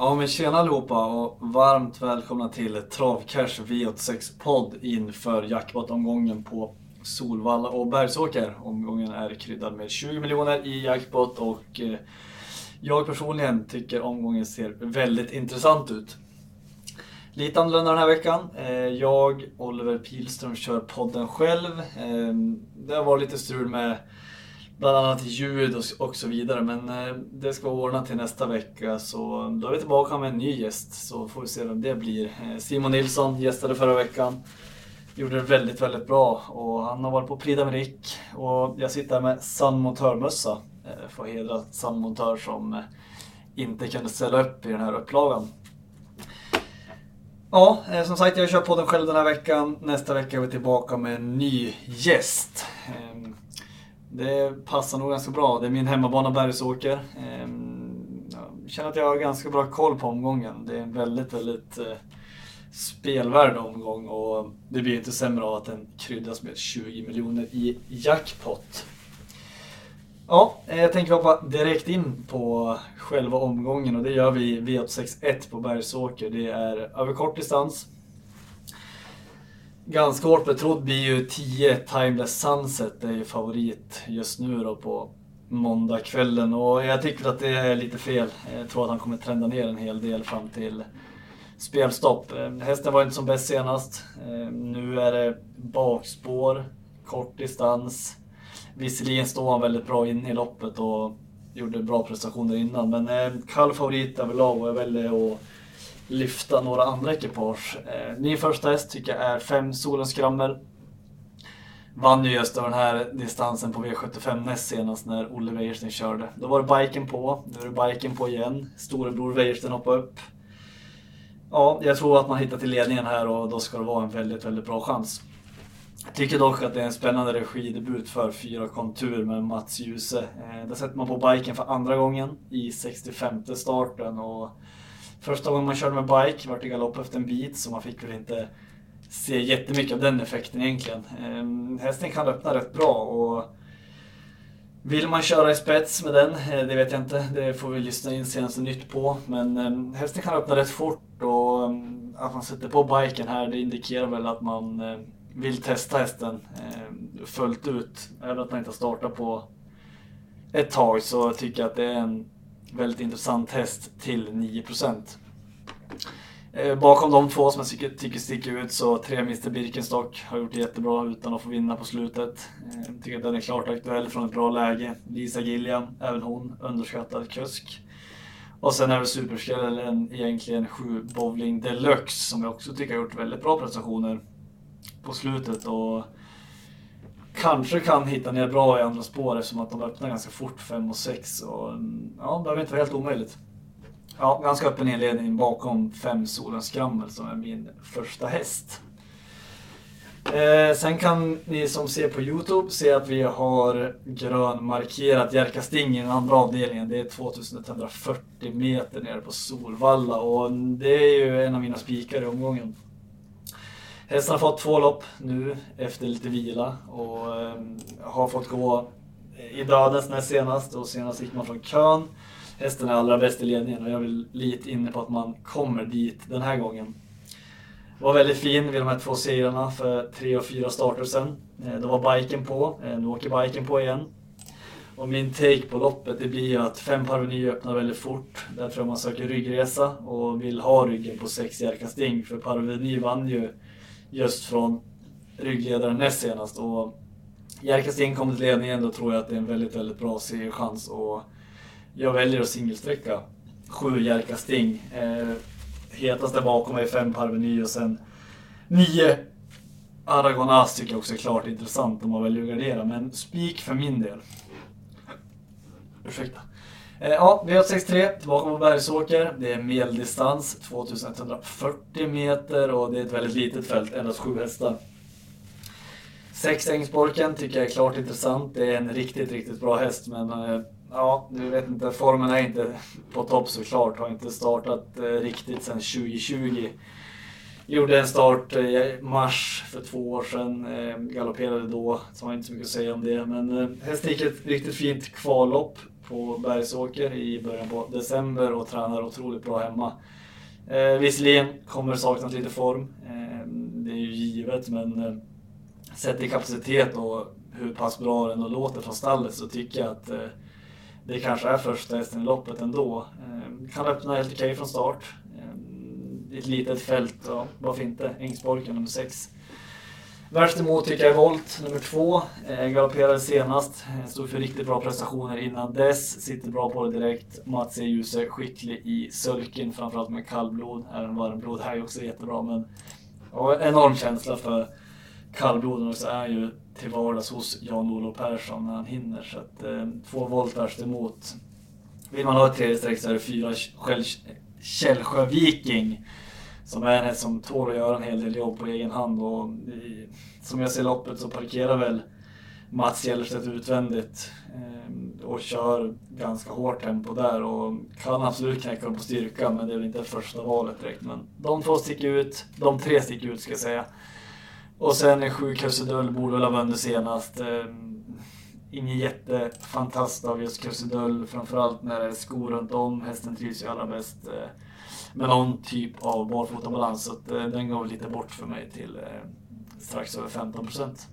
Ja men tjena allihopa och varmt välkomna till Travcash V86 podd inför jackpot-omgången på Solvalla och Bergsåker. Omgången är kryddad med 20 miljoner i jackpot och eh, jag personligen tycker omgången ser väldigt intressant ut. Lite annorlunda den här veckan. Eh, jag, Oliver Pilström, kör podden själv. Eh, det har varit lite strul med bland annat ljud och, så vidare. Men eh, det ska vara ordnat till nästa vecka så då är vi tillbaka med en ny gäst. Så får vi se vem det blir. Eh, Simon Nilsson gästade förra veckan. Gjorde det väldigt, väldigt bra och han har varit på Prix d'Amérique. Och jag sitter här med Sun Montör-mössa eh, för att hedra Sun Montör som eh, inte kunde ställa upp i den här upplagan. Ja, eh, som sagt jag kör podden själv den här veckan. Nästa vecka är vi tillbaka med en ny gäst. Ehm, det passar nog ganska bra. Det är min hemmabana Bergsåker. Ehm, jag känner att jag har ganska bra koll på omgången. Det är en väldigt, väldigt eh, spelvärd omgång och det blir inte sämre av att den kryddas med 20 miljoner i jackpot. Ja, eh, jag tänker hoppa direkt in på själva omgången och det gör vi i V861 på Bergsåker. Det är över kort distans. Ganska hårt betrodd blir ju 10 Timeless Sunset, det är ju favorit just nu då på måndagskvällen och jag tycker att det är lite fel. Jag tror att han kommer trenda ner en hel del fram till spelstopp. Ehm, hästen var inte som bäst senast. Ehm, nu är det bakspår, kort distans. Visserligen står han väldigt bra inne i loppet och gjorde bra prestationer innan. Men ehm, kall favorit överlag och jag väljer att lyfta några andra ekipage. Eh, min första häst tycker jag är 5 Solens Skrammel. Vann ju just den här distansen på V75 näst senast när Olle Wäjersten körde. Då var det biken på, nu är det biken på igen. Storebror Wäjersten hoppade upp. Ja, jag tror att man hittar till ledningen här och då ska det vara en väldigt, väldigt bra chans. Jag tycker dock att det är en spännande regidebut för fyra kontur med Mats Djuse. Eh, där sätter man på biken för andra gången i 65 starten. Och första gången man körde med bike var det galopp efter en bit så man fick väl inte se jättemycket av den effekten egentligen. Eh, hästen kan öppna rätt bra och vill man köra i spets med den? Eh, det vet jag inte. Det får vi lyssna in senaste nytt på. Men ehm, hästen kan öppna rätt fort och ehm, att man sätter på biken här det indikerar väl att man ehm, vill testa hästen fullt ut. Även att man inte har startat på ett tag så tycker jag att det är en väldigt intressant häst till 9 eh, Bakom de två som jag tycker sticker ut så tre Mr Birkenstock har gjort det jättebra utan att få vinna på slutet. Eh, jag tycker att den är klart aktuell från ett bra läge. Lisa Gilliam, även hon, underskattad kusk. Och sen är det superskrällen egentligen 7 Bowling Deluxe som jag också tycker har gjort väldigt bra prestationer på slutet och kanske kan hitta ner bra i andra spår eftersom att de öppnar ganska fort 5 och 6. Och, mm, ja, det behöver inte vara helt omöjligt. Ja, ganska öppen inledning bakom 5 Solens Skrammel som är min första häst. Eh, sen kan ni som ser på Youtube se att vi har grönmarkerat Jerka Sting i den andra avdelningen. Det är 2140 meter nere på Solvalla och det är ju en av mina spikar i omgången. Hästen har fått två lopp nu efter lite vila och ehm, har fått gå eh, i dödens näst senast och senast gick man från kön. Hästen är allra bäst i ledningen och jag är lite inne på att man kommer dit den här gången. Var väldigt fin vid de här två segrarna för tre och fyra starter sen. Eh, då var biken på, eh, nu åker biken på igen. Och min take på loppet det blir att fem Parveny öppnar väldigt fort. Där tror jag man söker ryggresa och vill ha ryggen på sex Jerka Sting. För Parveny vann ju just från ryggledaren näst senast. Och Jerka Sting kommer till ledningen, då tror jag att det är en väldigt, väldigt bra segerchans. Och jag väljer att singelsträcka sju Jerka Sting. Eh, hetast där bakom är fem Parveny och sen nio Aragonas tycker jag också är klart intressant om man väljer att gardera. Men spik för min del. Ursäkta. Eh, ja, V863 tillbaka på Bergsåker. Det är medeldistans, 2140 meter och det är ett väldigt litet fält, endast sju hästar. Sex Ängsborken tycker jag är klart intressant. Det är en riktigt, riktigt bra häst men eh, ja, du vet inte, formen är inte på topp såklart. Har inte startat eh, riktigt sedan 2020. Gjorde en start i mars för två år sedan. Galopperade då, så har inte så mycket att säga om det. Men hästen gick ett riktigt fint kvallopp på Bergsåker i början på december och tränar otroligt bra hemma. Eh, visserligen kommer det saknas lite form, eh, det är ju givet, men eh, sett i kapacitet och hur pass bra det ändå låter från stallet så tycker jag att eh, det kanske är första hästen i loppet ändå. Eh, kan öppna helt okej från start. Eh, ett litet fält, ja, varför inte? Ängsborken nummer 6. Värst emot tycker jag är Volt, nummer två. Eh, galopperade senast, eh, stod för riktigt bra prestationer innan dess. Sitter bra på det direkt. Mats är Djuse skicklig i sulken, framförallt med kallblod. Även varmblod här är också jättebra, men ja, enorm känsla för kallbloden och så är han ju till vardags hos Jan-Olof Persson när han hinner. Så att, eh, två volt värst emot. Vill man ha ett tredje streck så är det fyra Källsjö Viking som är en häst som tål att göra en hel del jobb på egen hand. Och i, som jag ser loppet så parkerar väl Mats Gellerstedt utvändigt eh, och kör ganska hårt tempo där och kan absolut knäcka dem på styrka men det är väl inte första valet direkt. Men de två sticker ut, de tre sticker ut ska jag säga. Och sen är sju krusidull borde väl ha vunnit senast. Eh, ingen jättefantast av just krusidull framförallt när det är skor runt om. Hästen trivs ju allra bäst. Eh, med någon typ av barfotabalans. Så att, eh, den går lite bort för mig till eh, strax över 15 procent.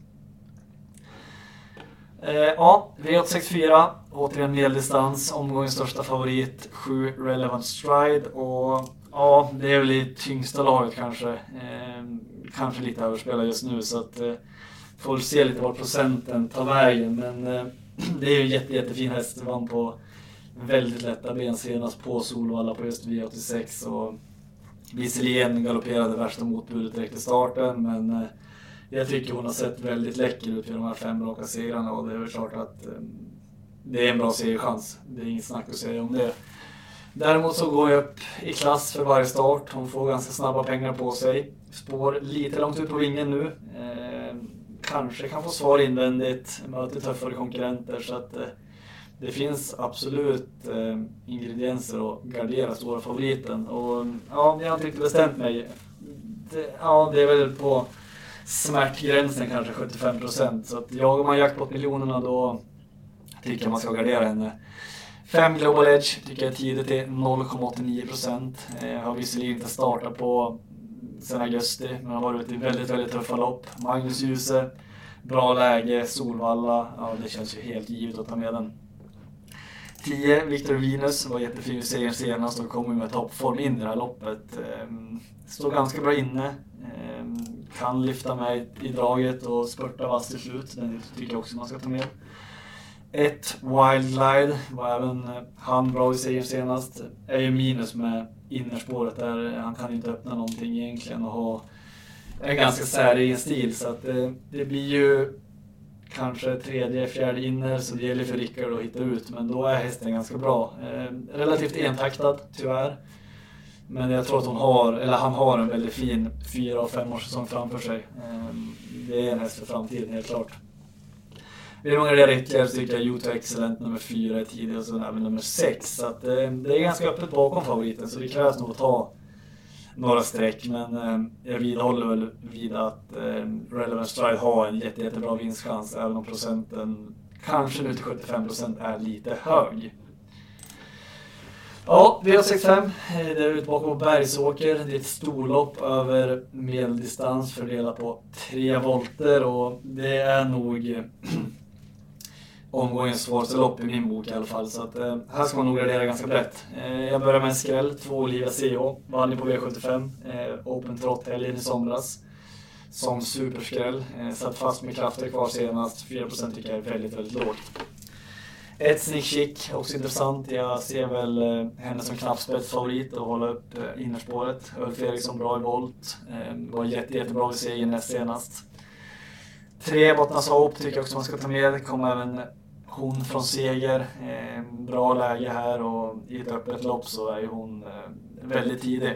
Eh, ja, V864, återigen medeldistans, omgångens största favorit, 7 Relevant Stride och ja, det är väl i tyngsta laget kanske. Eh, kanske lite överspelad just nu så att eh, får se lite var procenten tar vägen men eh, det är ju en jätte, jättefin häst, vann på väldigt lätta ben senast på Solvalla på just V86 och visserligen galopperade värsta motbudet direkt i starten men eh, jag tycker hon har sett väldigt läcker ut vid de här fem raka segrarna och det är väl klart att eh, det är en bra segerchans. Det är inget snack att säga om det. Däremot så går jag upp i klass för varje start. Hon får ganska snabba pengar på sig. Spår lite långt ut på vingen nu. Eh, kanske kan få svar invändigt, möter tuffare konkurrenter så att eh, det finns absolut eh, ingredienser att gardera stora favoriten. Och ja, jag har inte riktigt bestämt mig. Det, ja, det är väl på smärtgränsen kanske 75 procent. Så att jagar man jackpot-miljonerna då tycker jag man ska gardera henne. 5 Global Edge tycker jag är tidigt till 0,89 procent. Eh, har visserligen inte startat på sen augusti, men har varit ute i väldigt, väldigt tuffa lopp. Magnus Djuse, bra läge, Solvalla. Ja, det känns ju helt givet att ta med den. 10, Victor Venus var jättefin i segern senast och kommer med toppform in i det här loppet. Ehm, står ganska bra inne. Ehm, kan lyfta med i draget och spurta vass till slut. Den tycker jag också man ska ta med. Ett Wild Glide var även eh, han bra i segern senast. Är ju minus med innerspåret där. Han kan inte öppna någonting egentligen och ha en ganska säregen stil. Så att det, det blir ju kanske tredje, fjärde inner så det gäller för Rickard att hitta ut. Men då är hästen ganska bra. Eh, relativt entaktad tyvärr. Men jag tror att hon har, eller han har en väldigt fin fyra och fem års säsong framför sig. Eh, det är en häst för framtiden helt klart. Vill man gardera ytterligare så tycker jag Yoto Excellent nummer fyra är tidig och så även nummer sex. Så att, eh, det är ganska öppet bakom favoriten så det krävs nog att ta några streck. Men eh, jag vidhåller väl vid att eh, Relevant Stride har en jätte, jättebra vinstchans även om procenten kanske nu till 75 procent är lite hög. Ja, V65. Det är ute bakom Bergsåker. Det är ett storlopp över medeldistans fördelat på tre volter och det är nog omgångens svåraste lopp i min bok i alla fall. Så att, eh, här ska man nog gradera ganska brett. Eh, jag börjar med en skräll, två Olivia CH. Vann ju på V75, eh, Open Trot-helgen i somras. Som superskräll. Eh, satt fast med krafter kvar senast. 4% tycker jag är väldigt, väldigt lågt. Ett Sneak Chic, också intressant. Jag ser väl eh, henne som knappspetsfavorit och hålla upp eh, innerspåret. Ulf Eriksson bra i volt. Eh, var jätte, jättebra vid segern näst senast. Tre Bottnas Hope tycker jag också man ska ta med. Kommer även hon från seger. Eh, bra läge här och i ett öppet lopp så är ju hon eh, väldigt tidig.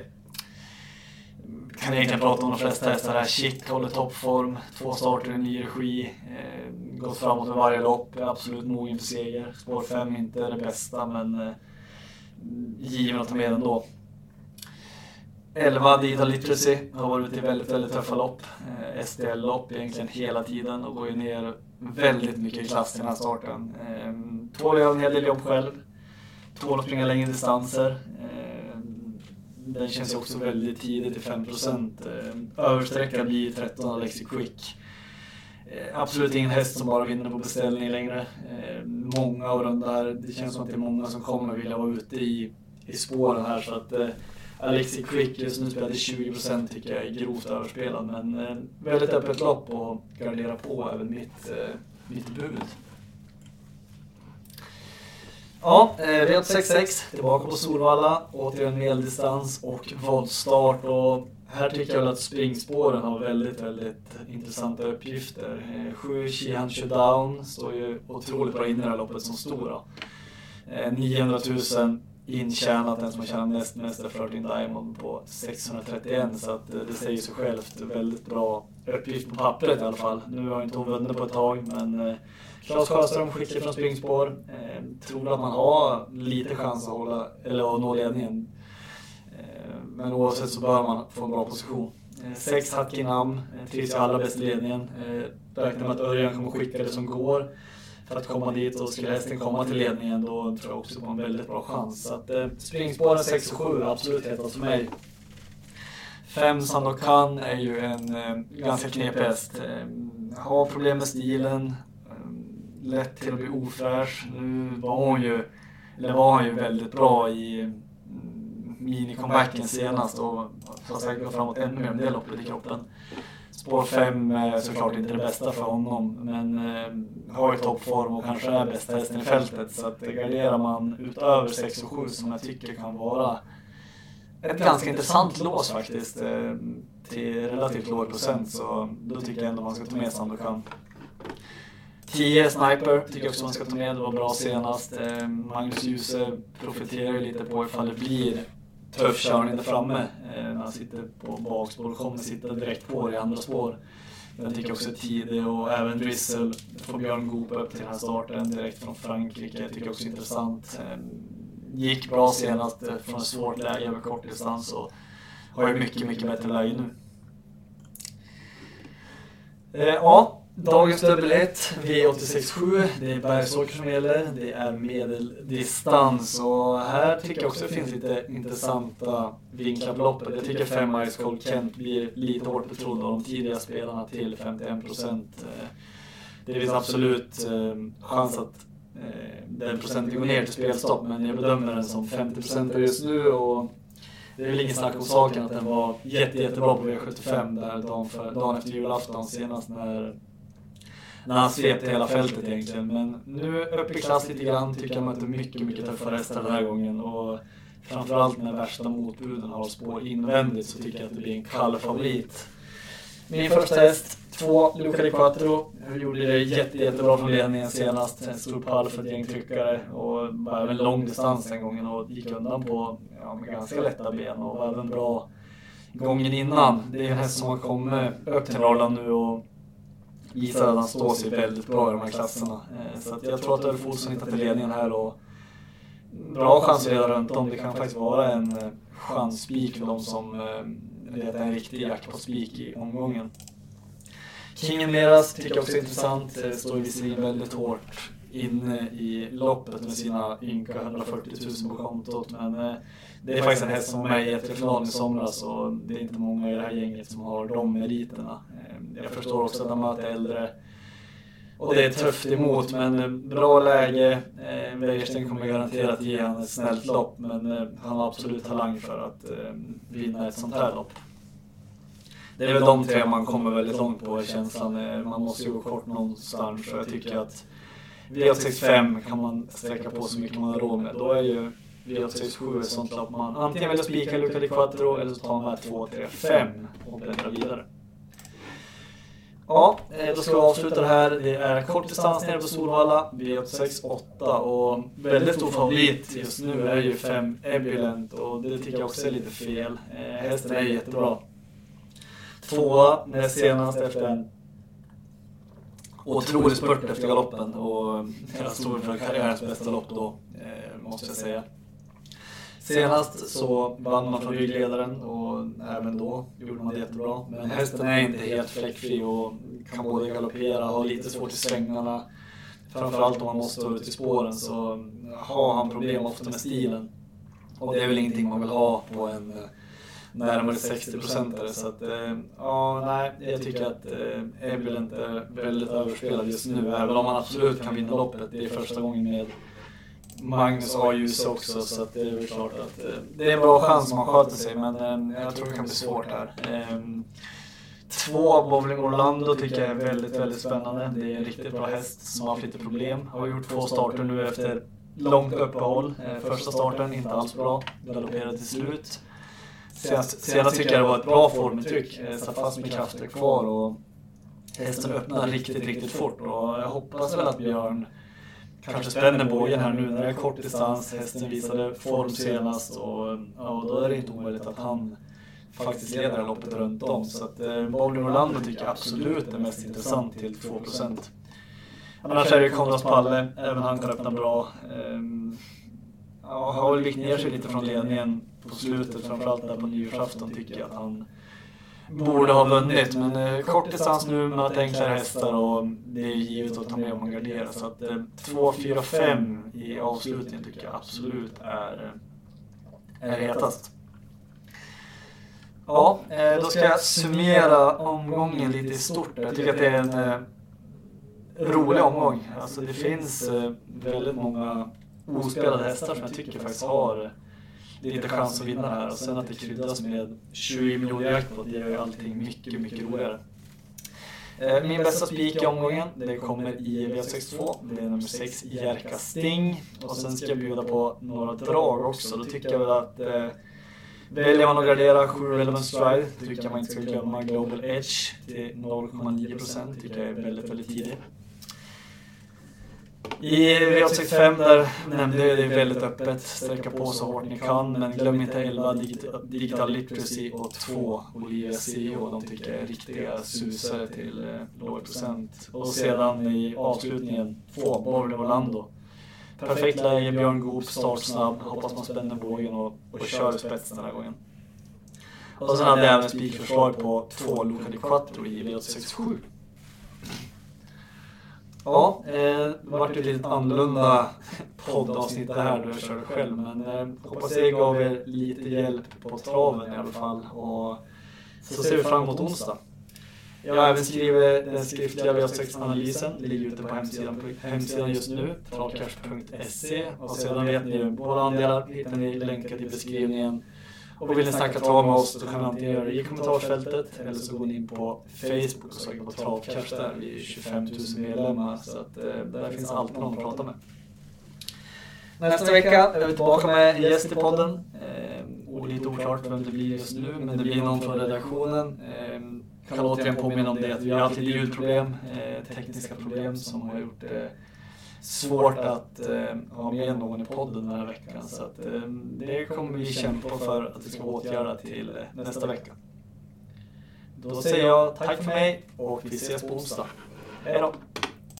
Kan egentligen prata om de flesta hästar här. Chic håller toppform, två starter i ny regi. Gått framåt med varje lopp, är absolut mogen för seger. Spår 5 inte det bästa men eh, given att ta med ändå. 11 Dida Literacy har varit ute i väldigt, väldigt tuffa lopp. Eh, STL-lopp egentligen hela tiden och går ju ner väldigt mycket i klass i den här starten. Eh, tål att göra en hel del jobb själv. Tål att springa längre distanser. Eh, den känns ju också väldigt tidigt i 5 eh, Översträckan blir 13 Alexi Quick. Eh, absolut ingen häst som bara vinner på beställning längre. Eh, många av de där, det känns som att det är många som kommer vilja vara ute i, i spåren här så att eh, Alexi Quick just nu spelade 20% tycker jag är grovt överspelad men eh, väldigt öppet lopp och gardera på även mitt, eh, mitt bud. Ja, eh, V866 tillbaka på Solvalla, återigen medeldistans och voltstart och här tycker jag väl att springspåren har väldigt, väldigt intressanta uppgifter. 7 Shehan Shihan Down står ju otroligt bra in i det här loppet som stora. Eh, 900 000 intjänat, den som har tjänat näst mest är 13 Diamond på 631 så att eh, det säger sig självt. Väldigt bra uppgift på pappret i alla fall. Nu har inte hon vunnit på ett tag men eh, Claes Sjöström skicklig från springspår. Eh, tror att man har lite chans att, hålla, eller att nå ledningen. Eh, men oavsett så bör man få en bra position. Eh, sex i namn, eh, trivs allra bäst i ledningen. Räknar med att Örjan kommer skicka det som går för att komma dit och skulle hästen komma till ledningen då tror jag också på en väldigt bra chans. Så att, eh, springspåren 6 och 7 absolut hetast för mig. 5 Sandokan är ju en eh, ganska knepig häst. Eh, har problem med stilen, eh, lätt till att bli ofräsch. Nu var hon ju, eller var hon ju väldigt bra i mm, mini-comebacken senast och har säkert gått framåt ännu mer med det loppet i kroppen. Spår 5 är såklart inte det bästa för honom, men eh, har ju toppform och kanske är bästa hästen i fältet. Så att garderar man utöver 6 och 7 som jag tycker kan vara ett ganska intressant lås faktiskt eh, till relativt låg procent så då tycker jag ändå man ska ta med Sandokan. 10 Sniper tycker jag också man ska ta med, det var bra senast. Eh, Magnus Djuse profiterar ju lite på ifall det blir tuff körning där framme. När han sitter på bakspår och kommer sitta direkt på i andra spår. Jag tycker också tid och även Drizzle får Björn Goop upp till den här starten direkt från Frankrike. Jag tycker också intressant. Ehm, gick bra senast eh, från ett svårt läge över kortdistans och har ju mycket, mycket bättre läge nu. Eh, ja, Dagens dubbel 1, V867, det är Bergsåker som gäller. Det är medeldistans och här tycker jag också det finns lite intressanta vinklar på loppet. Jag tycker 5 Ice Cold Kent blir lite hårt betrodd av de tidiga spelarna till 51 procent. Eh, det finns absolut eh, chans att eh, den procenten går ner till spelstopp men jag bedömer den som 50 procent just nu och det är väl ingen snack om saken att den var jätte, jättebra på V75 där dagen, för, dagen efter julafton senast när när han svepte hela fältet egentligen. Men nu upp i klass lite grann, tycker jag möter mycket, mycket tuffare hästar den här gången. Och framförallt när värsta motbuden har spår invändigt så tycker jag att det blir en kall favorit. Min första häst, två Luca di Quattro. Jag gjorde det jätte, jättebra från ledningen senast. En stor pall för ett gäng tryckare och var även lång distans den gången och gick undan på ja, med ganska lätta ben och var även bra gången innan. Det är en häst som har kommit upp till Norrland nu och visar att han står sig väldigt bra i de här klasserna. Eh, så jag tror att Ulf Olsson hittar till ledningen här och bra chans att leda runt om. Det kan faktiskt vara en eh, chansspik för de som letar eh, en riktig jackpot-spik i omgången. Kingen Meras tycker jag också är intressant. Står visserligen väldigt hårt inne i loppet med sina ynka 140 000 på kontot. Men det är faktiskt en häst som var med i ett i somras och det är inte många i det här gänget som har de meriterna. Ehm, jag förstår också att han möter äldre och det är tufft emot, men eh, bra läge. Ehm, Wäjersten kommer garanterat ge honom ett snällt lopp, men eh, han har absolut talang för att ehm, vinna ett sånt här lopp. Det är väl de tre man kommer väldigt långt på känslan. Man måste ju gå kort någonstans och jag tycker att V65 kan man sträcka på så mycket man har råd med. Då är ju V867 ett sånt lopp man antingen väljer spika Luca di Quattro eller så tar man med 2, 3, 5 och bläddrar vidare. Ja, eh, då ska vi avsluta det här. Det är kort distans nere på Solvalla, V86 och väldigt stor favorit just nu är ju 5 Ebilent och det tycker jag också är lite fel. Eh, hästen är jättebra. Tvåa näst senast efter en otrolig spurt efter galoppen och jag stod för karriärens bästa lopp då, eh, måste jag säga. Senast så vann man från ryggledaren och även då gjorde man det jättebra. Men hästen är inte helt fläckfri och kan både galoppera och ha lite svårt i svängarna. Framförallt om man måste ta ut i spåren så har han problem ofta med stilen. Och det är väl ingenting man vill ha på en närmare 60-procentare. Så att, eh, ja, nej, jag tycker att eh, Ebilent är väldigt överspelad just nu. Även om han absolut kan vinna loppet. Det är första gången med Magnus har Ljus också, så att det är väl klart att eh, det är en bra chans om han sköter sig. Men eh, jag tror det kan bli svårt här. Ehm, två, Bowling Orlando tycker jag är väldigt, väldigt spännande. Det är en riktigt bra häst som har haft lite problem. Har gjort två starter nu efter långt uppehåll. Eh, första starten inte alls bra, galopperade till slut. Senast, senast tycker jag det var ett bra formintryck. Satt fast med krafter kvar och hästen öppnade riktigt, riktigt fort. Och jag hoppas väl att Björn kanske spänner bågen här nu när det är kort distans. Hästen visade form senast och ja, då är det inte omöjligt att han faktiskt leder det loppet runt om. Så att eh, Bowling Orlando tycker jag absolut är mest intressant till 2%. Annars är det Konrads Palle, även han kan öppna bra. Um, ja, har väl vikt ner sig lite från ledningen på slutet, framförallt där på nyårsafton tycker jag att han borde ha vunnit. Men eh, kort distans nu, möter enklare hästar och det är givet att ta med om man garderar. Så att 2, 4, 5 i avslutningen tycker jag absolut är, eh, är hetast. Ja, eh, då ska jag summera omgången lite i stort. Jag tycker att det är en eh, rolig omgång. Alltså det finns eh, väldigt många ospelade hästar som jag tycker faktiskt har eh, lite chans att vinna här. Och sen att det kryddas med 20 miljoner jackpot, det gör ju allting mycket, mycket roligare. Eh, min bästa spik i omgången, det kommer i V62. Det är nummer 6, Jerka Sting. Och sen ska jag bjuda på några drag också. Då tycker jag väl att eh, Väljer man att gradera 7 relevant stride tycker jag man inte ska glömma Global Edge till 0,9% tycker jag är väldigt, väldigt tidigt. I V865 där nämnde jag det väldigt öppet, sträcka på så hårt ni kan, men glöm inte 11 Digital Literacy och 2 Olivia CEO. De tycker jag är riktiga susare till eh, låg procent. Och sedan i avslutningen 2 Borg Orlando. Perfekt läge, Björn Goop, startsnabb. Hoppas man spänner bågen och, och kör spets den här gången. Och sen hade jag även spikförslag på 2 Luca di Quattro i V867. Ja, eh, det vart ju ett lite annorlunda poddavsnitt det här då jag körde själv. Men eh, hoppas jag gav er lite hjälp på traven i alla fall. Och så ser vi fram emot onsdag. Jag har även skrivit den skriftliga V6-analysen, ligger ute på hemsidan, hemsidan just nu, travcash.se. Och sedan vet ni ju, båda andelar hittar ni länkar i beskrivningen. Och vill ni snacka trav med oss så kan ni antingen göra det i kommentarsfältet eller så går ni in på Facebook och söker på Travcash där. Vi är 25 000 medlemmar så att eh, där finns alltid någon att prata med. Nästa vecka är vi tillbaka med en gäst i podden. Eh, lite oklart vem det blir just nu, men det blir någon från redaktionen. Eh, kan återigen påminna om det att vi har alltid ljudproblem, eh, tekniska problem som har gjort det svårt att eh, ha med någon i podden den här veckan. Så att, eh, det kommer vi kämpa för att vi ska åtgärda till eh, nästa vecka. Då säger jag tack för mig och vi ses på onsdag. Hej då!